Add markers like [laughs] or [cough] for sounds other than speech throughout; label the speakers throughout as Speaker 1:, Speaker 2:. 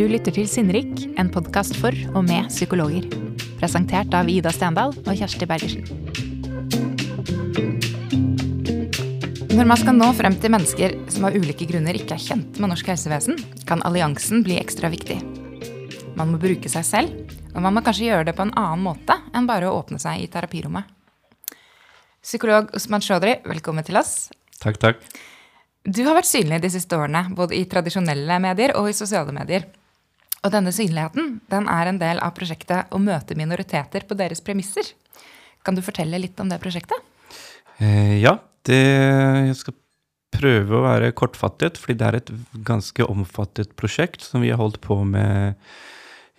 Speaker 1: Du lytter til Sinnrik, en podkast for og med psykologer. Presentert av Ida Stendal og Kjersti Bergersen. Når man skal nå frem til mennesker som av ulike grunner ikke er kjent med norsk helsevesen, kan alliansen bli ekstra viktig. Man må bruke seg selv, og man må kanskje gjøre det på en annen måte enn bare å åpne seg i terapirommet. Psykolog Osman Chaudhry, velkommen til oss.
Speaker 2: Takk, takk.
Speaker 1: Du har vært synlig de siste årene, både i tradisjonelle medier og i sosiale medier. Og denne synligheten den er en del av prosjektet å møte minoriteter på deres premisser. Kan du fortelle litt om det prosjektet?
Speaker 2: Eh, ja, det, jeg skal prøve å være kortfattet, fordi det er et ganske omfattet prosjekt som vi har holdt på med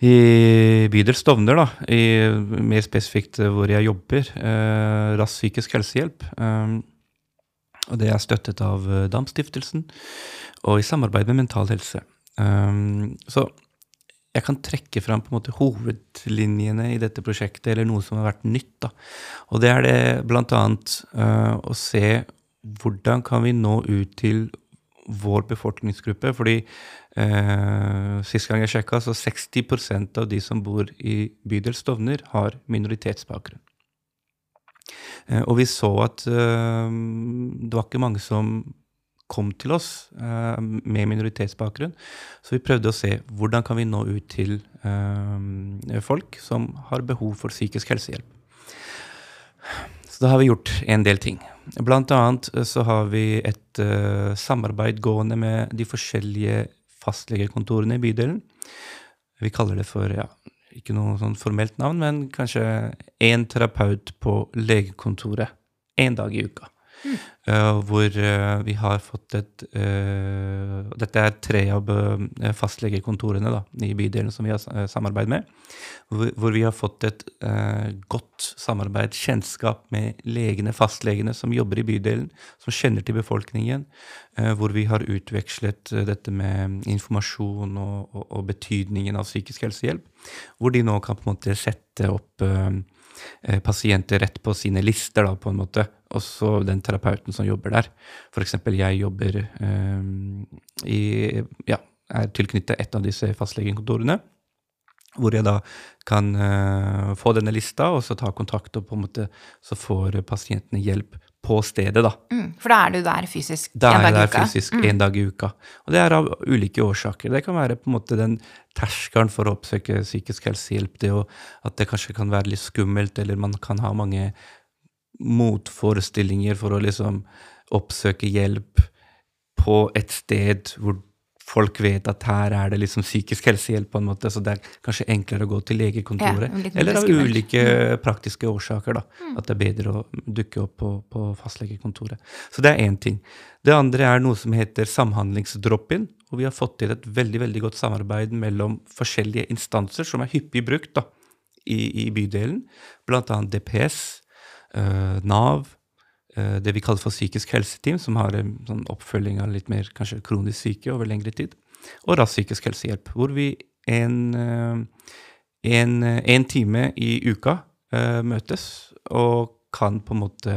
Speaker 2: i bydel Stovner, da, i, mer spesifikt hvor jeg jobber. Eh, Rask psykisk helsehjelp. Eh, og det er støttet av DAM-stiftelsen og i samarbeid med Mental Helse. Um, så jeg kan trekke fram på en måte hovedlinjene i dette prosjektet, eller noe som har vært nytt. Da. Og det er det bl.a. Uh, å se hvordan kan vi nå ut til vår befolkningsgruppe. Fordi uh, sist gang jeg sjekka, så 60% av de som bor i bydel Stovner, har minoritetsbakgrunn. Uh, og vi så at uh, det var ikke mange som kom til oss uh, med minoritetsbakgrunn. Så vi prøvde å se hvordan kan vi nå ut til uh, folk som har behov for psykisk helsehjelp. Så da har vi gjort en del ting. Blant annet eh, så har vi et uh, samarbeid gående med de forskjellige fastlegekontorene i bydelen. Vi kaller det for ja, ikke noe sånn formelt navn, men kanskje én terapeut på legekontoret én dag i uka. Uh, hvor uh, vi har fått et uh, Dette er tre av fastlegekontorene da, i bydelen som vi har samarbeid med. Hvor, hvor, vi har fått et godt samarbeid, kjennskap med legene, fastlegene som jobber i bydelen, som kjenner til befolkningen. hvor vi har utvekslet dette med informasjon og, og, og, betydningen av psykisk helsehjelp. Hvor de nå kan på en måte sette opp pasienter rett på sine lister, da, på en måte og så den terapeuten som jobber der. F.eks. jeg jobber um, i Ja, er tilknyttet et av disse fastlegekontorene. Hvor jeg da kan uh, få denne lista, og så ta kontakt, og på en måte så får pasientene hjelp på stedet, da.
Speaker 1: Mm, for da er du der fysisk
Speaker 2: da en dag i uka? Da er jeg der fysisk mm. en dag i uka. Og det er av ulike årsaker. Det kan være på en måte den terskelen for å oppsøke psykisk helsehjelp, det og at det kanskje kan være litt skummelt, eller man kan ha mange motforestillinger for å liksom oppsøke hjelp på et sted hvor folk vet at her er det liksom psykisk helsehjelp, på en måte, så det er kanskje enklere å gå til legekontoret. Ja, eller av ulike mm. praktiske årsaker, da. Mm. At det er bedre å dukke opp på, på fastlegekontoret. Så det er én ting. Det andre er noe som heter samhandlingsdrop-in. Og vi har fått til et veldig veldig godt samarbeid mellom forskjellige instanser som er hyppig brukt da, i, i bydelen, bl.a. DPS, uh, Nav, det vi kaller for psykisk helseteam, som har en sånn oppfølging av litt mer kanskje kronisk syke over lengre tid, og rask psykisk helsehjelp, hvor vi en, uh, en, en time i uka møtes og kan på en måte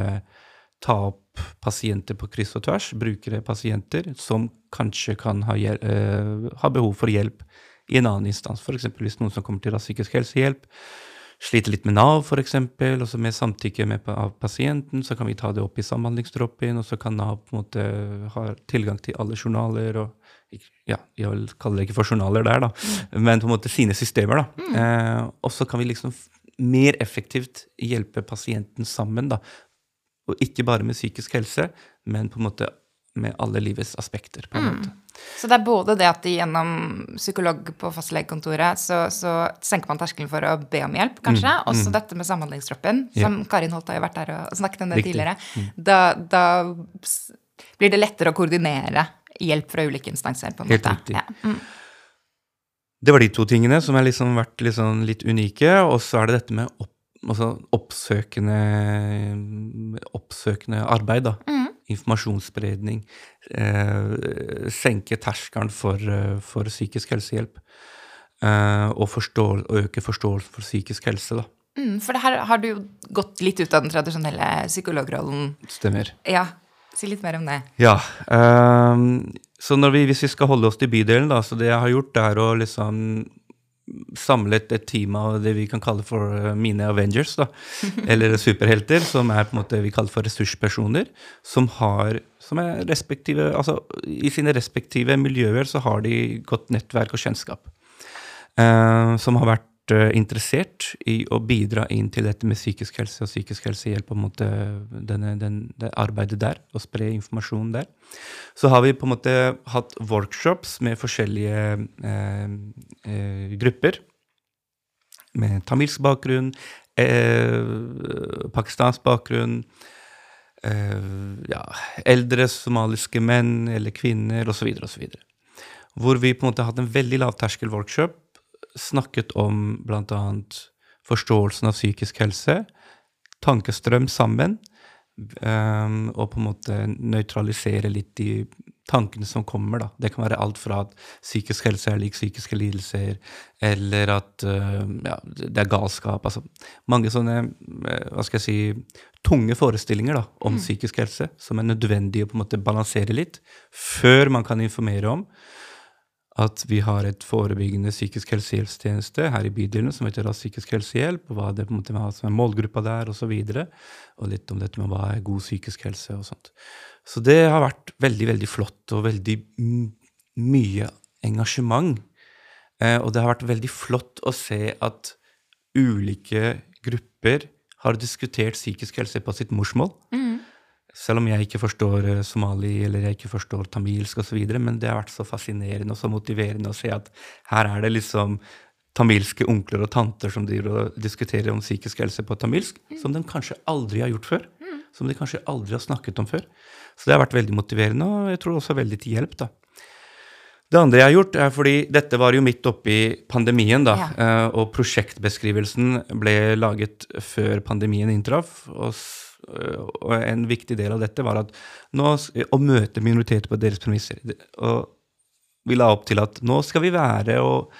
Speaker 2: ta opp pasienter på kryss og tvers, brukere, pasienter, som kanskje kan ha, ha behov for hjelp i en annen instans. F.eks. hvis noen som kommer til rask psykisk helsehjelp, sliter litt med Nav, f.eks., og så med samtykke med, av pasienten, så kan vi ta det opp i samhandlingstroppen, og så kan Nav på en måte ha tilgang til alle journaler og ja, jeg vil kalle det ikke for journaler der, da, mm. men på en måte sine systemer. da. Mm. Eh, og så kan vi liksom mer effektivt hjelpe pasienten sammen, da. Og ikke bare med psykisk helse, men på en måte med alle livets aspekter. på en mm. måte.
Speaker 1: Så det er både det at gjennom psykolog på fastlegekontoret så, så senker man terskelen for å be om hjelp, kanskje. Mm. Også mm. dette med samhandlingstroppen, som ja. Karin Holt har jo vært der og snakket om det Riktig. tidligere. Mm. Da, da, blir det lettere å koordinere hjelp fra ulike instanser. på en
Speaker 2: Helt
Speaker 1: måte.
Speaker 2: Riktig. Ja. Mm. Det var de to tingene som har liksom vært liksom litt unike. Og så er det dette med opp, altså oppsøkende, oppsøkende arbeid. da. Mm informasjonsspredning, eh, senke terskelen for, eh, for, psykisk helsehjelp. Eh, og, forstå, og, øke forståelsen for psykisk helse, da.
Speaker 1: Mm, for her har du jo gått litt ut av den tradisjonelle psykologrollen.
Speaker 2: Stemmer.
Speaker 1: Ja, Si litt mer om det.
Speaker 2: Ja. Um, så når vi, hvis vi skal holde oss til bydelen, da, så det jeg har gjort, er å liksom samlet et team av det vi kan kalle for eh, mine Avengers, da, [laughs] eller superhelter, som er på en måte vi kaller for ressurspersoner, som har som er respektive, altså I sine respektive miljøer så har de godt nettverk og kjennskap. Uh, som har vært interessert i å bidra inn til dette med psykisk helse og psykisk helsehjelp, på en måte denne, den, det arbeidet der, og spre informasjon der. Så har vi på en måte hatt workshops med forskjellige uh, grupper. Med tamilsk bakgrunn, pakistansk bakgrunn, ja, eldre somaliske menn eller kvinner osv. osv. Hvor vi på en måte har hatt en veldig lavterskel-workshop snakket om bl.a. forståelsen av psykisk helse, tankestrøm sammen, um, og på en måte nøytralisere litt de tankene som kommer. da. Det kan være alt fra at psykisk helse er lik psykiske lidelser, eller at uh, ja, det er galskap. altså Mange sånne uh, hva skal jeg si, tunge forestillinger da, om mm. psykisk helse som er nødvendig å på en måte balansere litt, før man kan informere om at vi har et forebyggende psykisk helsehjelpstjeneste her i bydelene som heter Rask psykisk helsehjelp, og hva det på en måte som er målgruppa der, osv. Og, så og litt om dette med hva er god psykisk helse og sånt. Så det har vært veldig, veldig flott og veldig mye engasjement. Eh, og det har vært veldig flott å se at ulike grupper har diskutert psykisk helse på sitt morsmål. Mm. Selv om jeg ikke forstår eh, somali eller jeg ikke forstår tamilsk osv. Men det har vært så fascinerende og så motiverende å se at her er det liksom tamilske onkler og tanter som driver og diskuterer om psykisk helse på tamilsk, mm. som de kanskje aldri har gjort før. Mm. Som de kanskje aldri har snakket om før. Så det har vært veldig motiverende, og jeg tror også veldig til hjelp. da. Det andre jeg har gjort, er fordi dette var jo midt oppi pandemien, da. Ja. Eh, og prosjektbeskrivelsen ble laget før pandemien inntraff. og og en viktig del av dette var at nå, å møte minoriteter på deres premisser. Og vi la opp til at nå skal vi være og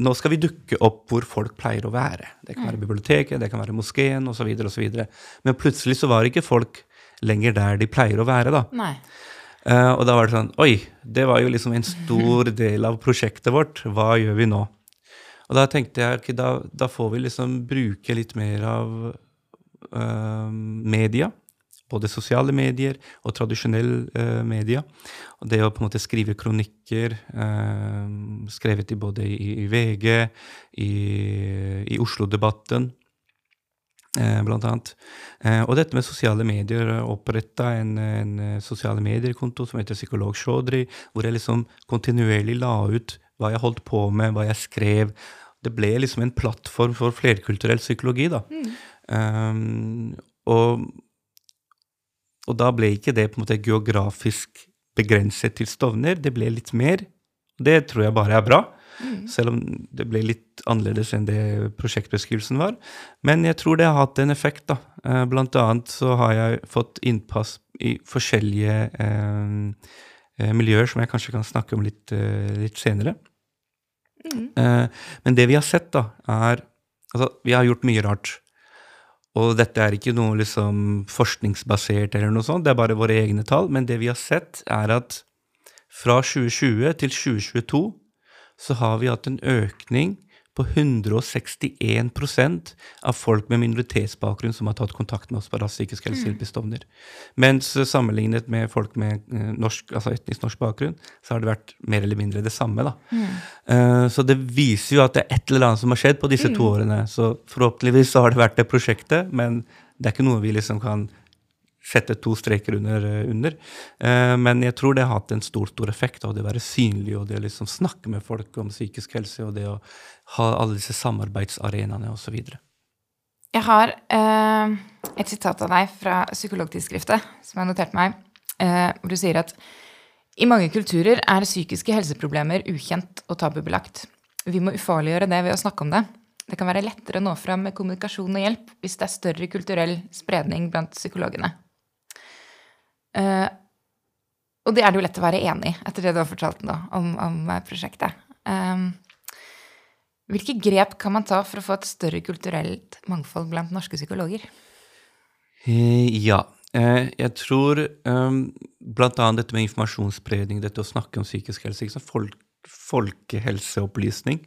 Speaker 2: nå skal vi dukke opp hvor folk pleier å være. Det kan være mm. biblioteket, det kan være moskeen osv. Men plutselig så var ikke folk lenger der de pleier å være. da.
Speaker 1: Nei.
Speaker 2: Uh, og da var det sånn Oi, det var jo liksom en stor [laughs] del av prosjektet vårt. Hva gjør vi nå? Og da tenkte jeg okay, da, da får vi liksom bruke litt mer av uh, media. Både sosiale medier og tradisjonelle uh, media. Og det å på en måte skrive kronikker, uh, skrevet i både i, i VG, i, i Oslo-debatten, uh, blant annet. Eh, og dette med sosiale medier. Oppretta en, en sosiale medier-konto som heter Psykolog Shodri, hvor jeg liksom kontinuerlig la ut hva jeg holdt på med, hva jeg skrev. Det ble liksom en plattform for flerkulturell psykologi. da. Mm. Um, og, og, da ble ikke det på en måte geografisk begrenset til Stovner, det ble litt mer. Det tror jeg bare er bra, mm. selv om det ble litt annerledes enn det prosjektbeskrivelsen var. Men jeg tror det har hatt en effekt. da. Uh, blant annet så har jeg fått innpass i forskjellige eh, miljøer som jeg kanskje kan snakke om litt, uh, litt senere. Mm. men det vi har sett, da, er Altså, vi har gjort mye rart. Og dette er ikke noe liksom forskningsbasert, eller noe sånt, det er bare våre egne tall. Men det vi har sett, er at fra 2020 til 2022 så har vi hatt en økning på 161% av folk med minoritetsbakgrunn som har tatt kontakt med oss på Rask psykisk helsehjelp i Stovner. Mens sammenlignet med folk med eh, norsk, altså etnisk norsk bakgrunn, så har det vært mer eller mindre det samme. da. Mm. Uh, så det viser jo at det er et eller annet som har skjedd på disse mm. to årene. Så forhåpentligvis så har det vært det prosjektet, men det er ikke noe vi liksom kan sette to streker under. Eh, under. Eh, men jeg tror det har hatt en stor stor effekt av det å være synlig og det å liksom snakke med folk om psykisk helse og det å ha alle disse samarbeidsarenaene osv.
Speaker 1: Jeg har eh, et sitat av deg fra Psykologtidsskriftet som jeg har notert meg, eh, hvor du sier at i mange kulturer er psykiske helseproblemer ukjent og tabubelagt. Vi må ufarliggjøre det ved å snakke om det. Det kan være lettere å nå fram med kommunikasjon og hjelp hvis det er større kulturell spredning blant psykologene. Uh, og det er det jo lett å være enig i etter det du har fortalt nå om, om eh, prosjektet. Um, hvilke grep kan man ta for å få et større kulturelt mangfold blant norske psykologer?
Speaker 2: Ja. Eh, jeg tror blant annet dette med informasjonsspredning, dette å snakke om psykisk helse, ikke? Folk, folkehelseopplysning.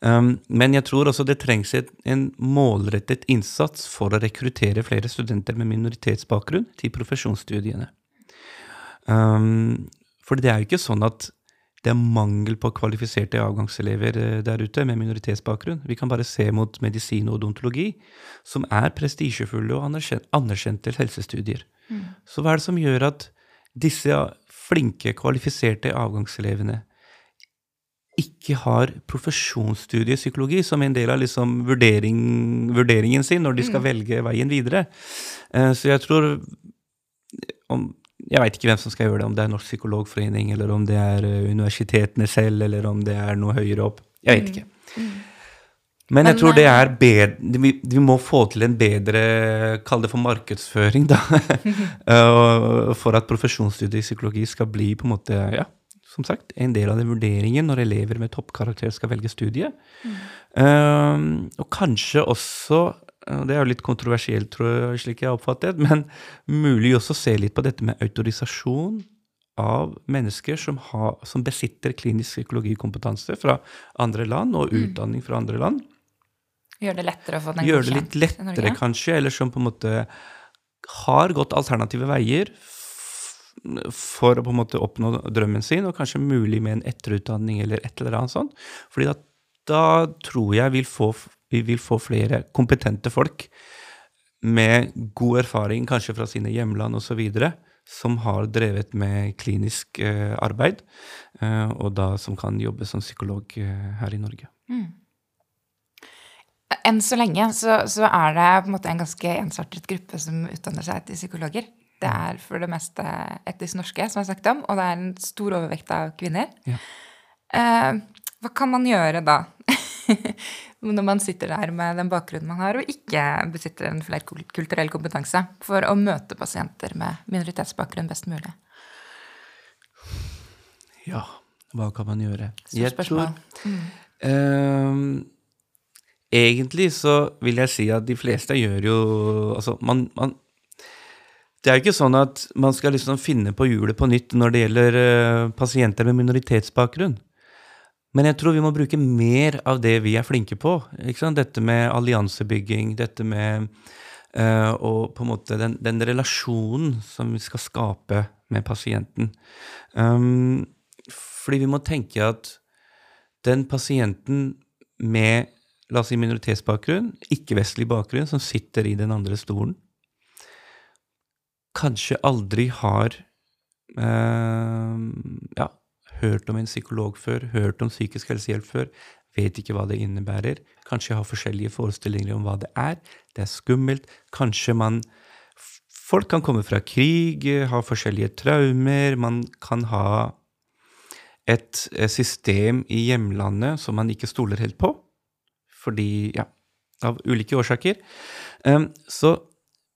Speaker 2: Um, men jeg tror også det trengs et, en målrettet innsats for å rekruttere flere studenter med minoritetsbakgrunn til profesjonsstudiene. Um, for det er jo ikke sånn at det er mangel på kvalifiserte avgangselever eh, der ute med minoritetsbakgrunn. Vi kan bare se mot medisin og odontologi, som er prestisjefulle og anerkjente helsestudier. Mm. Så hva er det som gjør at disse flinke, kvalifiserte avgangselevene ikke har profesjonsstudie i psykologi som en del av liksom vurdering, vurderingen sin når de skal mm. velge veien videre? Uh, så jeg tror om jeg veit ikke hvem som skal gjøre det, om det er Norsk psykologforening, eller om det er eh, universitetene selv, eller om det er noe høyere opp. Jeg vet mm. ikke. Mm. Men jeg tror det er bedre vi, vi, må få til en bedre Kall det for markedsføring, da. [laughs] [laughs] Eh, for at profesjonsstudiet i psykologi skal bli på en måte, ja, som sagt, en del av den vurderingen når elever med toppkarakter skal velge studie. Mm. Um, og kanskje også det er jo litt kontroversielt, tror jeg, slik jeg har oppfattet, men mulig også å se litt på dette med autorisasjon av mennesker som, har, som besitter klinisk psykologikompetanse fra andre land, og mm. utdanning fra andre land.
Speaker 1: Gjør det lettere å få den
Speaker 2: Gjør det litt lettere, kanskje, eller som på en måte har gått alternative veier for å på en måte oppnå drømmen sin, og kanskje mulig med en etterutdanning eller et eller annet sånt. Fordi da, da tror jeg vil få vi vil få flere kompetente folk med god erfaring, kanskje fra sine hjemland osv., som har drevet med klinisk eh, arbeid, eh, og da som kan jobbe som psykolog eh, her i Norge. Mm.
Speaker 1: Enn så lenge så, så, er det på en måte en ganske ensartet gruppe som utdanner seg til psykologer. Det er for det meste etnisk norske, som jeg har sagt om, og det er en stor overvekt av kvinner. Ja. Eh, hva kan man gjøre da? [laughs] når man sitter der med den bakgrunnen man har, og ikke besitter en flerkulturell kompetanse, for å møte pasienter med minoritetsbakgrunn best mulig?
Speaker 2: Ja, hva kan man gjøre? Jeg tror mm. eh, Egentlig så vil jeg si at de fleste gjør jo Altså, man, man det er jo ikke sånn at man skal liksom finne på hjulet på nytt når det gjelder uh, pasienter med minoritetsbakgrunn. Men jeg tror vi må bruke mer av det vi er flinke på. Dette med alliansebygging, dette med uh, og på en måte den, den, relasjonen som vi skal skape med pasienten. Um, fordi vi må tenke at den pasienten med la oss si minoritetsbakgrunn, ikke-vestlig bakgrunn, som sitter i den andre stolen, kanskje aldri har eh, ja, hørt om en psykolog før, hørt om psykisk helsehjelp før, vet ikke hva det innebærer. Kanskje har forskjellige forestillinger om hva det er. Det er skummelt. Kanskje man Folk kan komme fra krig, ha forskjellige traumer. Man kan ha et system i hjemlandet som man ikke stoler helt på. Fordi Ja, av ulike årsaker. Um, så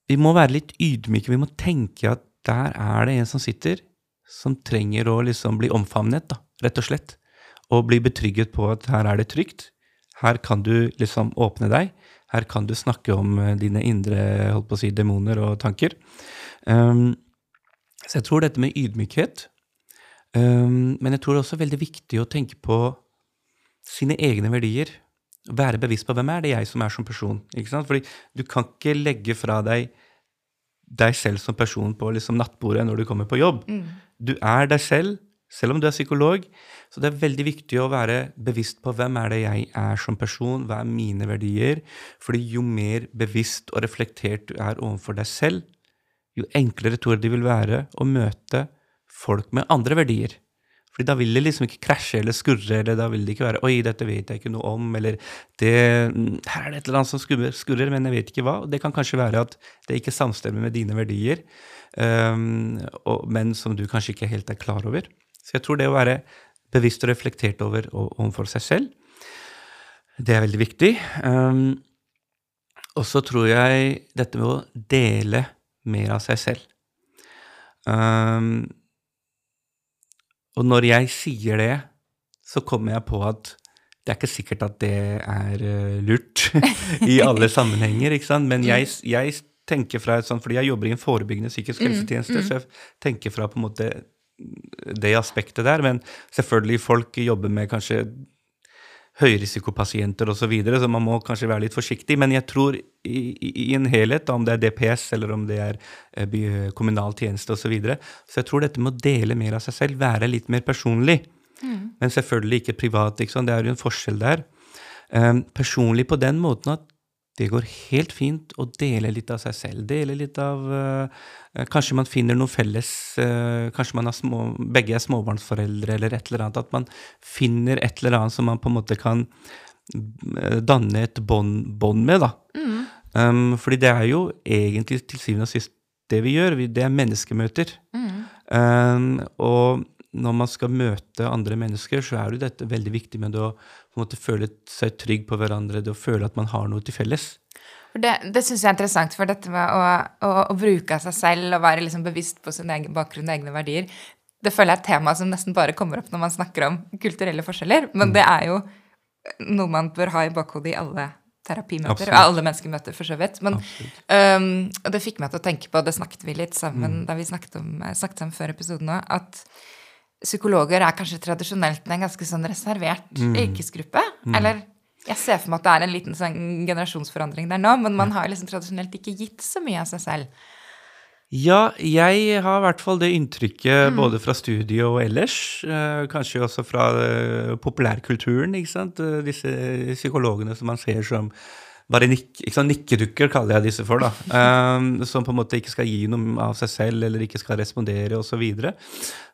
Speaker 2: vi må være litt ydmyke. Vi må tenke at der er det en som sitter som trenger å liksom bli omfavnet, da, rett og slett. Og bli betrygget på at her er det trygt. Her kan du liksom åpne deg. Her kan du snakke om eh, dine indre holdt på å si, demoner og tanker. Um, så jeg tror dette med ydmykhet um, Men jeg tror det er også veldig viktig å tenke på sine egne verdier. Være bevisst på hvem er det jeg som er som person. ikke sant? Fordi du kan ikke legge fra deg deg selv som person på liksom nattbordet når du kommer på jobb. Mm. Du er deg selv, selv om du er psykolog. Så det er veldig viktig å være bevisst på hvem er det jeg er som person, hva er mine verdier? Fordi jo mer bevisst og reflektert du er overfor deg selv, jo enklere tror jeg det vil være å møte folk med andre verdier. Da vil det liksom ikke krasje eller skurre, eller da vil det ikke være 'oi, dette vet jeg ikke noe om', eller det, 'her er det et eller annet som skurrer, skurrer, men jeg vet ikke hva'. Det kan kanskje være at det ikke samstemmer med dine verdier, um, og, men som du kanskje ikke helt er klar over. Så jeg tror det å være bevisst og reflektert over overfor seg selv, det er veldig viktig. Um, og så tror jeg dette med å dele mer av seg selv. Um, og når jeg sier det, så kommer jeg på at det er ikke sikkert at det er uh, lurt [laughs] i alle [laughs] sammenhenger, ikke sant? Men jeg, jeg, tenker fra et sånt, fordi jeg jobber i en forebyggende psykisk helsetjeneste, så jeg tenker fra på en måte det aspektet der. Men selvfølgelig, folk jobber med kanskje høyrisikopasienter osv., så, videre, så man må kanskje være litt forsiktig. Men jeg tror i, i, i en helhet, om det er DPS eller om det er eh, kommunal tjeneste osv., så, videre, så jeg tror dette med å dele mer av seg selv, være litt mer personlig. Men selvfølgelig ikke privat. ikke? Det er jo en forskjell der. Um, personlig på den måten at det går helt fint å dele litt av seg selv. Dele litt av uh, Kanskje man finner noe felles. uh, kanskje man er små, begge er småbarnsforeldre eller et eller annet. At man finner et eller annet som man på en måte kan uh, danne et bånd med, da. Um, fordi det er jo egentlig til syvende og sist det vi gjør. Vi, det er menneskemøter. Um, og når man skal møte andre mennesker, så er jo dette veldig viktig med det å måte føle seg trygg på hverandre, det å føle at man har noe til felles.
Speaker 1: Det, det syns jeg er interessant, for dette med å, å, å bruke av seg selv og være liksom bevisst på sin egen bakgrunn og egne verdier, det føler jeg er et tema som nesten bare kommer opp når man snakker om kulturelle forskjeller. Men det er jo noe man bør ha i bakhodet i alle terapimøter,
Speaker 2: Absolutt.
Speaker 1: og alle menneskemøter for så vidt. Men um, det fikk meg til å tenke på, det snakket vi litt sammen da vi snakket om, snakket sammen før episoden òg, at psykologer er kanskje tradisjonelt en ganske sånn reservert yrkesgruppe. Eller jeg ser for meg at det er en liten sånn generasjonsforandring der nå, men man har liksom tradisjonelt ikke gitt så mye av seg selv.
Speaker 2: Ja, jeg har i hvert fall det inntrykket både fra studiet og ellers. Eh, kanskje også fra eh, populærkulturen, ikke sant. Eh, disse psykologene som man ser som bare nikk, sant? nikkedukker, kaller jeg disse for. da. um, som på en måte ikke skal gi noe av seg selv, eller ikke skal respondere, osv.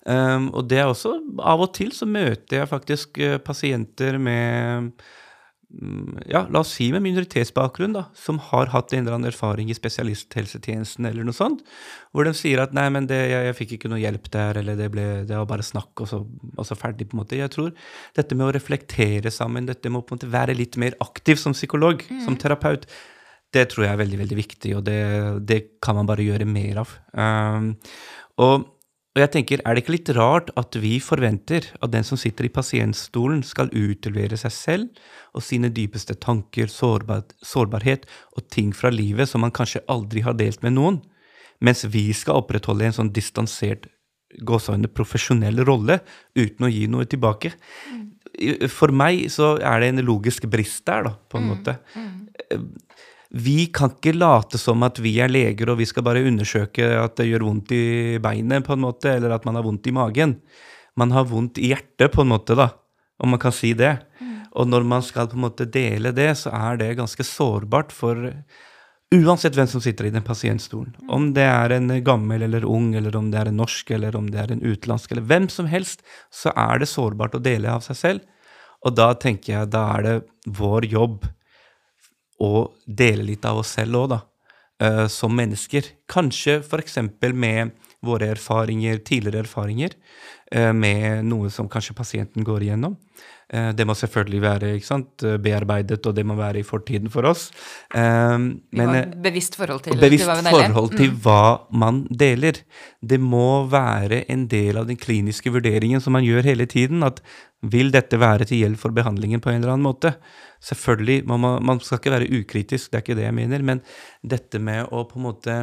Speaker 2: Um, og det er også Av og til så møter jeg faktisk eh, pasienter med ja, la oss si med minoritetsbakgrunn, da, som har hatt en eller annen erfaring i spesialisthelsetjenesten eller noe sånt, hvor de sier at nei, men det, jeg, jeg fikk ikke noe hjelp der, eller det, ble, det var bare snakk, og så, og så ferdig, på en måte. Jeg tror dette med å reflektere sammen, dette med å på en måte være litt mer aktiv som psykolog, som terapeut, det tror jeg er veldig, veldig viktig, og det, det kan man bare gjøre mer av. Um, og og jeg tenker, er det ikke litt rart at vi forventer at den som sitter i pasientstolen, skal utlevere seg selv og sine dypeste tanker, sårbar, sårbarhet og ting fra livet som man kanskje aldri har delt med noen, mens vi skal opprettholde en sånn distansert, gåseøyne profesjonell rolle uten å gi noe tilbake? For meg så er det en logisk brist der, da, på en måte. Vi kan ikke late som at vi er leger og vi skal bare undersøke at det gjør vondt i beinet, på en måte, eller at man har vondt i magen. Man har vondt i hjertet, på en måte, da, om man kan si det. Og når man skal på en måte dele det, så er det ganske sårbart for uansett hvem som sitter i den pasientstolen. Om det er en gammel eller ung, eller om det er en norsk, eller om det er en utenlandsk, eller hvem som helst, så er det sårbart å dele av seg selv. Og da tenker jeg, da er det vår jobb å dele litt av oss selv òg, da. eh, som mennesker. Kanskje f.eks. med våre erfaringer, tidligere erfaringer, eh, med noe som kanskje pasienten går igjennom. Eh, det må selvfølgelig være sant, eh, bearbeidet, og det må være i fortiden for oss. Men,
Speaker 1: Vi har
Speaker 2: eh,
Speaker 1: bevisst forhold til,
Speaker 2: bevisst
Speaker 1: til hva vi deler.
Speaker 2: forhold til hva man deler. Det må være en del av den kliniske vurderingen som man gjør hele tiden. At vil dette være til hjelp for behandlingen på en eller annen måte? Selvfølgelig, man, må, man skal ikke være ukritisk, det er ikke det jeg mener, men dette med å på en måte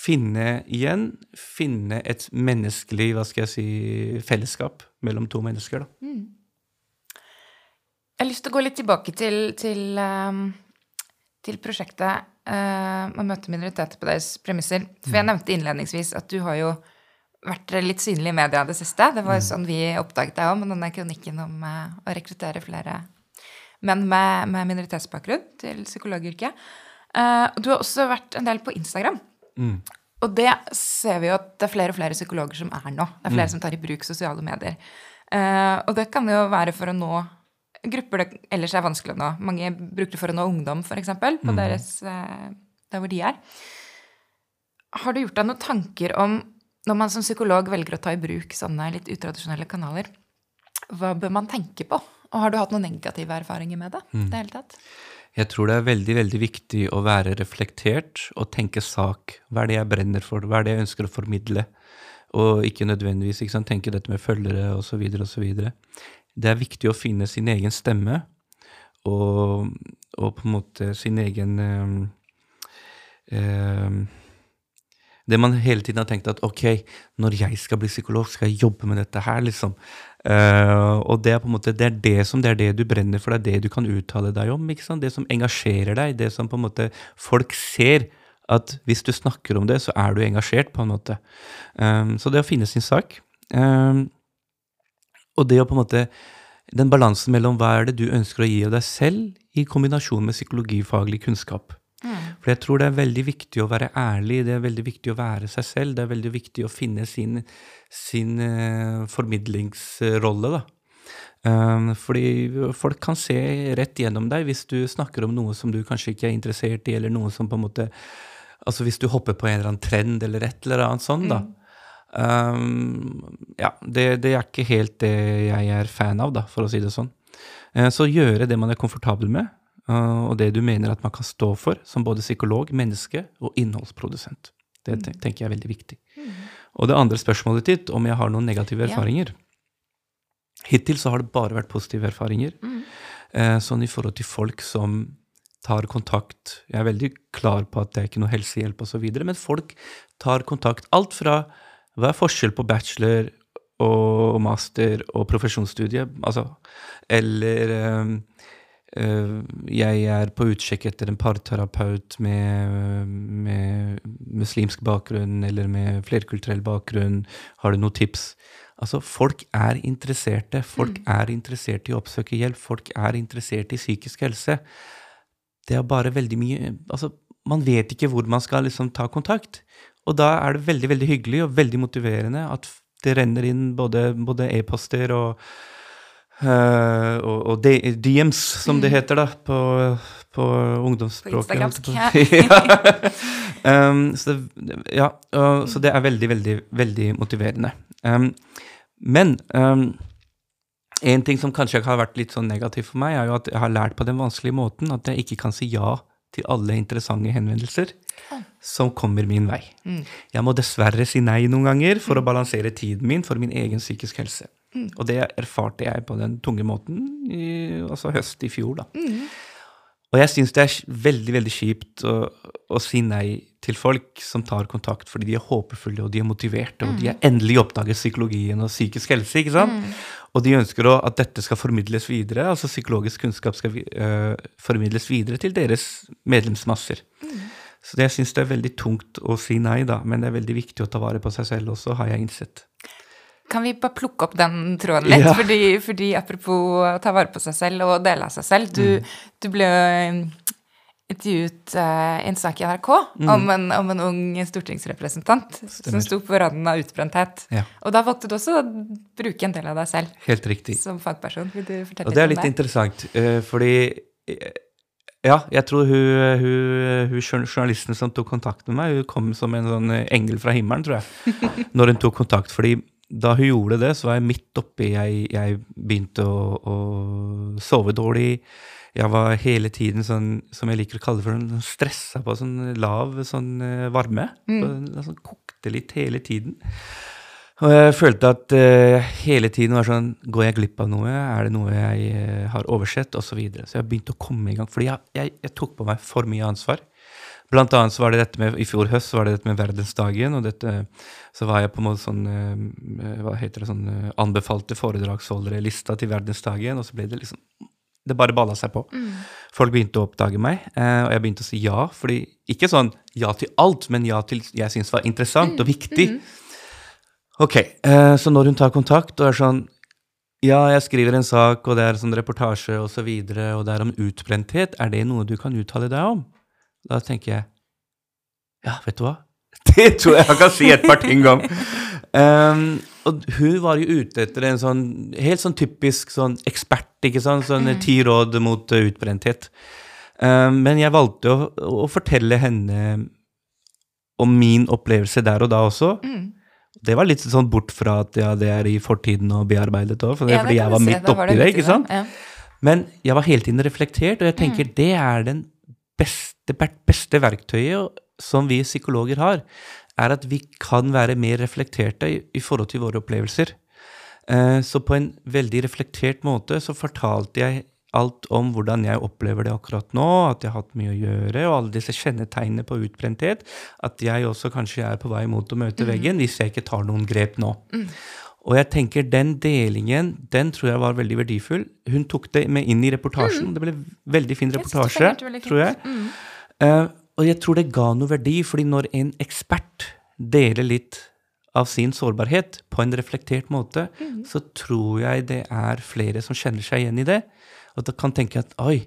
Speaker 2: finne igjen, finne et menneskelig, hva skal jeg si, fellesskap mellom to mennesker, da.
Speaker 1: Jeg har lyst til å gå litt tilbake til, til, ehm, til prosjektet uh, å møte minoriteter på deres premisser. For jeg nevnte innledningsvis at du har jo vært litt synlig i media det siste. Det var jo sånn vi oppdaget deg òg med denne kronikken om eh, å rekruttere flere menn med, med minoritetsbakgrunn til psykologyrket. Og du har også vært en del på Instagram. Og det ser vi jo at det er flere og flere psykologer som er nå. Det er flere som tar i bruk sosiale medier. Uh, og det kan jo være for å nå grupper det ellers er vanskelig å nå. Mange bruker det for å nå ungdom, f.eks., på deres, eh, der hvor de er. Har du gjort deg noen tanker om, når man som psykolog velger å ta i bruk sånne litt utradisjonelle kanaler, hva bør man tenke på? Og har du hatt noen negative erfaringer med det? Mm. det hele tatt?
Speaker 2: Jeg tror det er veldig veldig viktig å være reflektert og tenke sak. Hva er det jeg brenner for? Hva er det jeg ønsker å formidle? Og ikke nødvendigvis ikke sant, tenke dette med følgere osv. osv. Det er viktig å finne sin egen stemme og, og på en måte sin egen eh, eh, det man hele tiden har tenkt at ok, når jeg skal bli psykolog, skal jeg jobbe med dette her, liksom. Uh, og det er på en måte, det er det som det er det du brenner for, det er det du kan uttale deg om. ikke sant? Det som engasjerer deg, det som på en måte folk ser. At hvis du snakker om det, så er du engasjert, på en måte. Um, så det å finne sin sak. Um, og det å på en måte Den balansen mellom hva er det du ønsker å gi av deg selv, i kombinasjon med psykologifaglig kunnskap. Mm. For jeg tror det er veldig viktig å være ærlig, det er veldig viktig å være seg selv. Det er veldig viktig å finne sin, sin uh, formidlingsrolle, da. Um, fordi folk kan se rett gjennom deg hvis du snakker om noe som du kanskje ikke er interessert i, eller noe som på en måte Altså hvis du hopper på en eller annen trend eller et eller annet sånn, da. Um, ja, det, det, er ikke helt det jeg er fan av, da, for å si det sånn. Uh, så gjøre det man er komfortabel med, og det du mener at man kan stå for, som både psykolog, menneske og innholdsprodusent. Det mm. tenker jeg er veldig viktig. Mm. Og det andre spørsmålet ditt, om jeg har noen negative erfaringer. Hittil så har det bare vært positive erfaringer. Mm. Eh, sånn i forhold til folk som tar kontakt Jeg er veldig klar på at det er ikke noe helsehjelp osv., men folk tar kontakt. Alt fra hva er forskjell på bachelor og master og profesjonsstudie? Altså, eller eh, eh, jeg er på utsjekk etter en parterapeut med, med muslimsk bakgrunn eller med flerkulturell bakgrunn. Har du noen tips? Altså, folk er interesserte. Folk mm. er interessert i å oppsøke hjelp. Folk er interessert i psykisk helse. Det er bare veldig mye Altså, man vet ikke hvor man skal liksom ta kontakt. Og da er det veldig, veldig hyggelig og veldig motiverende at det renner inn både e-poster og Uh, og, og DMs, som det mm. heter da på, på ungdomsspråket. På Instagramsk. [laughs] ja. um, så, ja, uh, så det er veldig, veldig, veldig motiverende. Um, men um, en ting som kanskje har vært litt sånn negativ for meg, er jo at jeg har lært på den vanskelige måten at jeg ikke kan si ja til alle interessante henvendelser som kommer min vei. Mm. Jeg må dessverre si nei noen ganger for å balansere tiden min for min egen psykisk helse. Mm. Og det erfarte jeg på den tunge måten i, altså høst i fjor, da. Mm. Og jeg syns det er veldig veldig kjipt å, å, si nei til folk som tar kontakt fordi de er håpefulle og de er motiverte, mm. og de har mm. endelig oppdaget psykologien og psykisk helse. ikke sant? Mm. Og de ønsker også at dette skal formidles videre, altså psykologisk kunnskap skal uh, formidles videre til deres medlemsmasser. Mm. Så det, jeg syns det er veldig tungt å si nei, da, men det er veldig viktig å ta vare på seg selv også, har jeg innsett.
Speaker 1: Kan vi bare plukke opp den tråden litt? Ja. Fordi, fordi, apropos å ta vare på seg selv og dele av seg selv Du, mm. du ble um, intervjuet uh, en sak i NRK mm. om, en, om, en, ung stortingsrepresentant Stemmer. som sto på randen av utbrenthet. Ja. Og da valgte du også å bruke en del av deg selv
Speaker 2: Helt riktig.
Speaker 1: som fagperson. Vil du fortelle litt
Speaker 2: om det? Og det er litt interessant, uh, fordi uh, ja, jeg tror hun, hun, hun, journalisten som tok kontakt med meg, hun kom som en sånn engel fra himmelen, tror jeg, [laughs] når hun tok kontakt. fordi da hun gjorde det, så var jeg midt oppi Jeg, jeg begynte å, å, sove dårlig. Jeg var hele tiden sånn, som jeg liker å kalle for sånn stressa på sånn lav sånn eh, varme. Mm. Sånn, kokte litt hele tiden. Og jeg følte at uh, hele tiden var sånn Går jeg glipp av noe? Er det noe jeg uh, har oversett? Og så videre. Så jeg begynte å komme i gang. Fordi jeg, jeg, jeg tok på meg for mye ansvar. Blant annet så var det dette med, I fjor høst så var det dette med verdensdagen. og dette, Så var jeg på en måte sånn eh, hva heter det, sånn eh, anbefalte foredragsholdere i lista til verdensdagen. Og så ble det liksom Det bare balla seg på. Mm. Folk begynte å oppdage meg, eh, og jeg begynte å si ja. fordi Ikke sånn ja til alt, men ja til jeg syns var interessant mm. og viktig. Mm. Ok, Så når hun tar kontakt og er sånn ja, jeg skriver en sak, og det er sånn reportasje osv., og, så videre, og det er om utbrenthet. Er det noe du kan uttale deg om? Da tenker jeg Ja, vet du hva? [laughs] Det tror jeg jeg kan si et par ting om. Um, og hun var jo ute etter en sånn helt sånn typisk sånn ekspert, ikke sant? Sånn mm. ti råd mot uh, utbrenthet. Um, men jeg valgte å, å, fortelle henne om min opplevelse der og da også. Mm. Det var litt sånn bort fra at ja, det er i fortiden og bearbeidet òg, for ja, fordi jeg var midt oppi det, ikke sant? Ja. Men jeg var hele tiden reflektert, og jeg tenker mm. det er den beste, beste verktøyet som vi psykologer har, er at vi kan være mer reflekterte i, i forhold til våre opplevelser. Eh, så på en veldig reflektert måte så fortalte jeg alt om hvordan jeg opplever det akkurat nå, at jeg har hatt mye å gjøre, og alle disse kjennetegnene på utbrenthet, at jeg også kanskje er på vei mot å møte veggen hvis jeg ikke tar noen grep nå. Og jeg tenker den delingen, den tror jeg var veldig verdifull. Hun tok det med inn i reportasjen. Det ble veldig fin reportasje, tror jeg. Eh, og jeg tror det ga noe verdi, fordi når en ekspert deler litt av sin sårbarhet på en reflektert måte, så tror jeg det er flere som kjenner seg igjen i det. Og da kan tenke at oi,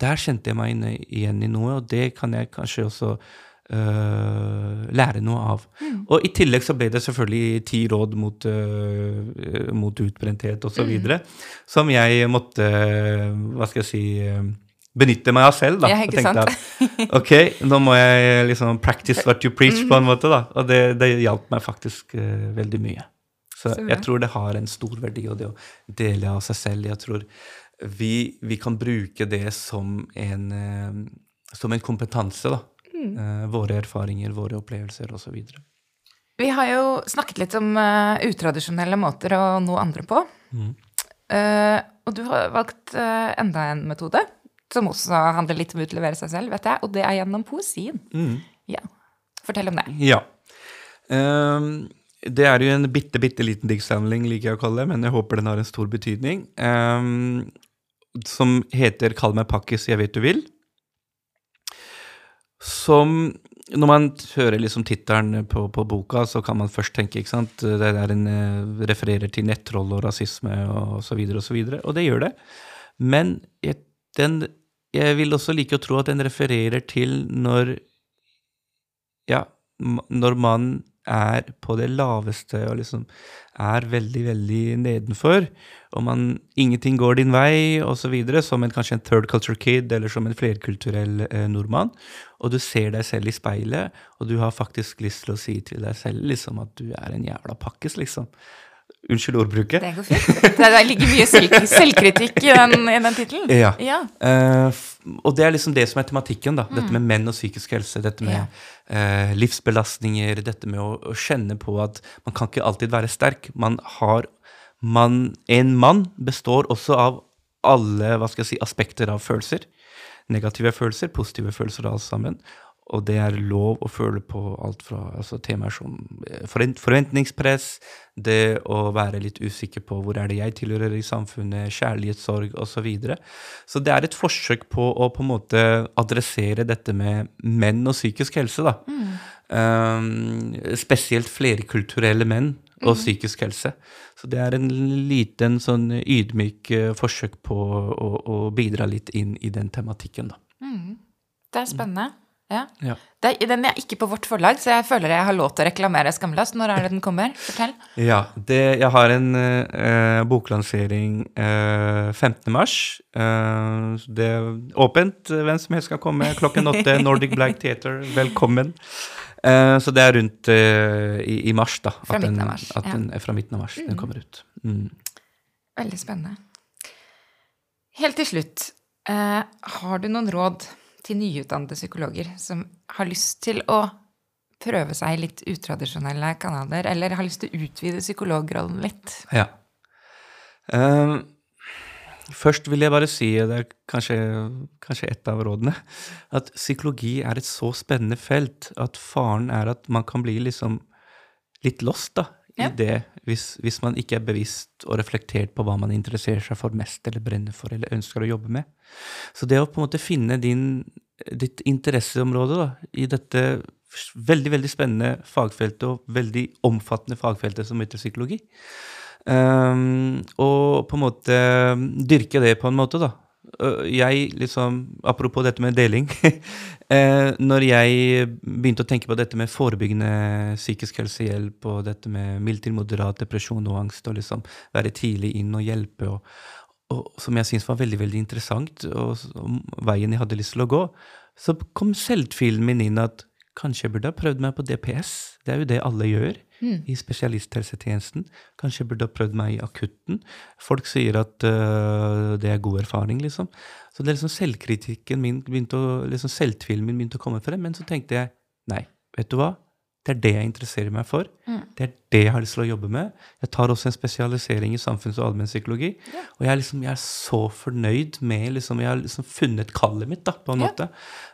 Speaker 2: der kjente jeg meg igjen i noe, og det kan jeg kanskje også øh, lære noe av. Og i tillegg så ble det selvfølgelig ti råd mot, øh, mot utbrenthet osv. så videre, som jeg måtte, hva skal jeg si øh, benytte meg av selv. da,
Speaker 1: Ja, ikke sant?
Speaker 2: at ok, nå må jeg liksom practice what you preach på en
Speaker 1: Mm.
Speaker 2: måte. da, Og det, det hjalp meg faktisk uh, veldig mye. Så
Speaker 1: Så
Speaker 2: jeg tror det har en stor verdi, og det å dele av seg selv. Jeg tror vi, vi kan bruke det som en, uh, som en kompetanse, da.
Speaker 1: Mm.
Speaker 2: Eh, våre erfaringer, våre opplevelser osv.
Speaker 1: Vi har jo snakket litt om utradisjonelle måter å nå andre på.
Speaker 2: Mm.
Speaker 1: Og du har valgt enda en metode, som også handler litt om å utlevere seg selv, vet jeg, og det er gjennom poesien.
Speaker 2: Mm.
Speaker 1: Ja. Fortell om det.
Speaker 2: Ja. Um, det er jo en bitte, bitte liten diktsamling, liker jeg å kalle det, men jeg håper den har en stor betydning. Um, som heter 'Kall meg pakkis, jeg vet du vil'. Som Når man hører liksom tittelen på, på boka, så kan man først tenke ikke sant, det er en, eh, refererer til nettroll og rasisme og så videre og så videre, og det gjør det. Men jeg, den, jeg vil også like å tro at den refererer til når ja, når man er på det laveste og liksom er veldig, veldig nedenfor, og man, ingenting går din vei, videre, som en, kanskje en third culture kid eller som en flerkulturell eh, nordmann, og du ser deg selv i speilet, og du har faktisk lyst til å si til deg selv liksom at du er en jævla pakkis, liksom. Unnskyld ordbruket.
Speaker 1: Det går fint. Det ligger mye selv, selvkritikk i den, i den tittelen. [laughs]
Speaker 2: Ja.
Speaker 1: ja.
Speaker 2: Uh, og det er liksom det som er tematikken. da, Dette med menn og psykisk helse. Dette med
Speaker 1: Ja.
Speaker 2: eh, livsbelastninger. Dette med å, å kjenne på at man kan ikke alltid være sterk. Man har man, En mann består også av alle hva skal jeg si, aspekter av følelser. Negative følelser, positive følelser, og alt sammen. Og det er lov å føle på alt fra altså, temaer som eh, forventningspress, det å være litt usikker på hvor er det jeg tilhører i samfunnet, kjærlighetssorg osv. Så, videre. så det er et forsøk på å på en måte adressere dette med menn og psykisk helse. da. Um, spesielt flerkulturelle menn og psykisk helse. Så det er en liten sånn ydmyk eh, forsøk på å, å bidra litt inn i den tematikken, da.
Speaker 1: Det er spennende. Ja.
Speaker 2: Ja.
Speaker 1: Det den er ikke på vårt forlag, så jeg føler jeg har lov til å reklamere Skamløst. Når er det den kommer? Fortell.
Speaker 2: Ja, det, jeg har en eh, boklansering eh, 15. mars. Eh, det er åpent. Hvem som helst skal komme klokken åtte. [laughs] Nordic Black Theater, velkommen. Eh, så det er rundt eh, i, i mars, da.
Speaker 1: Fra
Speaker 2: at den,
Speaker 1: midten av mars,
Speaker 2: At
Speaker 1: ja.
Speaker 2: den, fra midten av mars den kommer ut. Mm.
Speaker 1: Veldig spennende. Helt til slutt, eh, har du noen råd til nyutdannede psykologer som har lyst til å prøve seg litt utradisjonelle kanaler, eller har lyst til å utvide psykologrollen litt?
Speaker 2: Ja. Um, først vil jeg bare si, det er kanskje, kanskje et av rådene, at psykologi er et så spennende felt at faren er at man kan bli liksom litt lost da,
Speaker 1: Ja.
Speaker 2: det, hvis, hvis man ikke er bevisst og reflektert på hva man interesserer seg for mest, eller brenner for, eller ønsker å jobbe med. Så det å på en måte finne din, ditt interesseområde da, i dette veldig, veldig spennende fagfeltet, og veldig omfattende fagfeltet som heter psykologi, um, og på en måte dyrke det på en måte, da. Øh, Jeg liksom, Apropos dette med deling. [laughs] eh, når jeg begynte å tenke på dette med forebyggende psykisk helsehjelp, og dette med mild til moderat depresjon og angst, og liksom være tidlig inn og hjelpe, og, og som jeg syntes var veldig veldig interessant, og, og veien jeg hadde lyst til å gå, så kom selvtvilen min inn at kanskje jeg burde ha prøvd meg på DPS. Det er jo det alle gjør i spesialisthelsetjenesten. Kanskje jeg burde ha prøvd meg i akutten. Folk sier at uh, det er god erfaring, liksom. Så det er liksom selvkritikken min begynte å, liksom selvtvilen min begynte å komme frem. Men så tenkte jeg nei, vet du hva? Det er det jeg interesserer meg for. Det er det jeg har lyst til å jobbe med. Jeg tar også en spesialisering i samfunns- og allmennpsykologi. Og jeg er, liksom, jeg er så fornøyd med liksom, Jeg har liksom funnet kallet mitt, da, på en
Speaker 1: Ja.
Speaker 2: måte.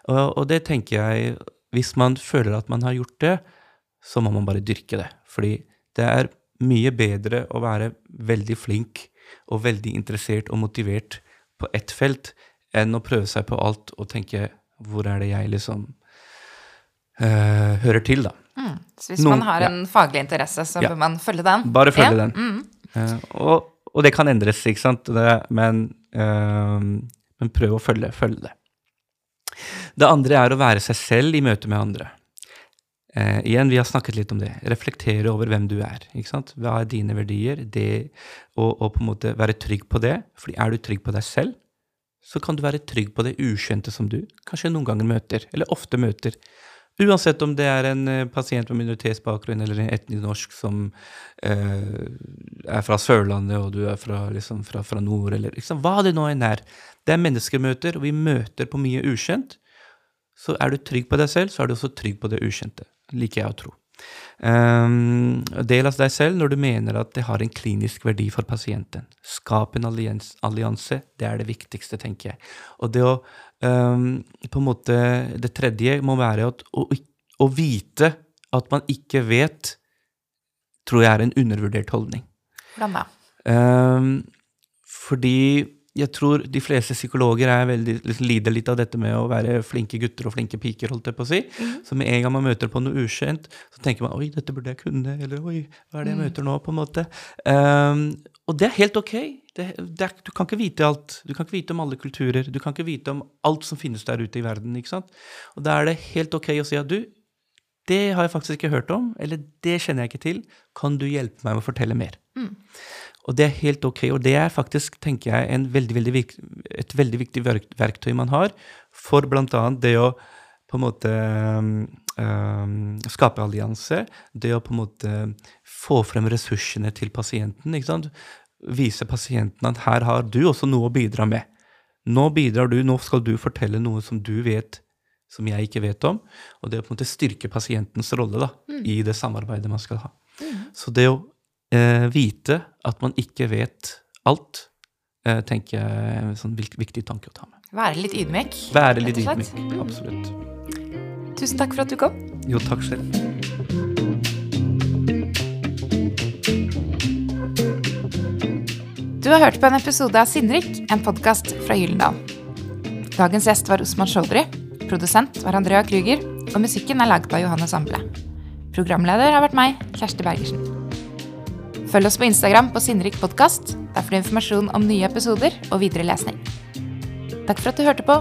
Speaker 2: Og, og det tenker jeg Hvis man føler at man har gjort det, så må man bare dyrke det. Fordi det er mye bedre å være veldig flink og veldig interessert og motivert på ett felt enn å prøve seg på alt og tenke hvor er det jeg liksom uh, hører til, da.
Speaker 1: Mm. Så hvis
Speaker 2: Noen-
Speaker 1: man har
Speaker 2: ja.
Speaker 1: en faglig interesse, så
Speaker 2: Ja.
Speaker 1: bør man følge den.
Speaker 2: Bare følge
Speaker 1: Ja.
Speaker 2: den.
Speaker 1: Mm.
Speaker 2: Uh, og, og det kan endres, ikke sant, det, men, uh, men prøv å følge, følge det. Det andre er å være seg selv i møte med andre. Eh, igjen, vi har snakket litt om det. Reflektere over hvem du er. ikke sant? Hva er dine verdier? Det, og, og på en måte være trygg på det. fordi er du trygg på deg selv, så kan du være trygg på det ukjente som du kanskje noen ganger møter, eller ofte møter. Uansett om det er en eh, pasient med minoritetsbakgrunn eller en etnisk norsk som eh, er fra Sørlandet, og du er fra, liksom, fra, fra nord, eller liksom, hva det nå enn er. Det er menneskemøter, og vi møter på mye ukjent. Så er du trygg på deg selv, så er du også trygg på det ukjente. Liker jeg å tro. Um, del av deg selv når du mener at det har en klinisk verdi for pasienten. Skap en allianse. Det er det viktigste, tenker jeg. Og det å um, på en måte Det tredje må være at å, å vite at man ikke vet, tror jeg er en undervurdert holdning.
Speaker 1: Hvordan da?
Speaker 2: Um, fordi jeg tror de fleste psykologer er veldig, lider litt av dette med å være flinke gutter og flinke piker, holdt jeg på å si. Så med en gang man møter på noe ukjent, så tenker man oi, dette burde jeg kunne, eller oi, hva er det jeg møter nå, på en måte. Um, og det er helt ok. Det, det er, du kan ikke vite alt. Du kan ikke vite om alle kulturer. Du kan ikke vite om alt som finnes der ute i verden. ikke sant? Og da er det helt ok å si at du, det har jeg faktisk ikke hørt om, eller det kjenner jeg ikke til. Kan du hjelpe meg med å fortelle mer? Og det er helt ok, og det er faktisk, tenker jeg, en veldig, veldig vik et veldig viktig verk verktøy man har for bl.a. det å på en måte um, um, skape allianse, det å på en måte få frem ressursene til pasienten. ikke sant? Vise pasienten at her har du også noe å bidra med. Nå bidrar du, nå skal du fortelle noe som du vet som jeg ikke vet om. Og det å på en måte styrke pasientens rolle da, i det samarbeidet man skal ha. Så det å eh, vite at man ikke vet alt, eh, tenker jeg er en sånn viktig tanke å ta med.
Speaker 1: Være litt ydmyk.
Speaker 2: Være litt ydmyk. Absolutt.
Speaker 1: Tusen takk for at du kom.
Speaker 2: Jo, takk selv.
Speaker 1: Du har hørt på en episode av Sinnrik, en podkast fra Gyllendal. Dagens gjest var Osman Chaudhry. Produsent var Andrea Krüger. Og musikken er laget av Johannes Samble. Programleder har vært meg, Kjersti Bergersen. Følg oss på Instagram på Sinnrik podkast. Der får du informasjon om nye episoder og videre lesning. Takk for at du hørte på.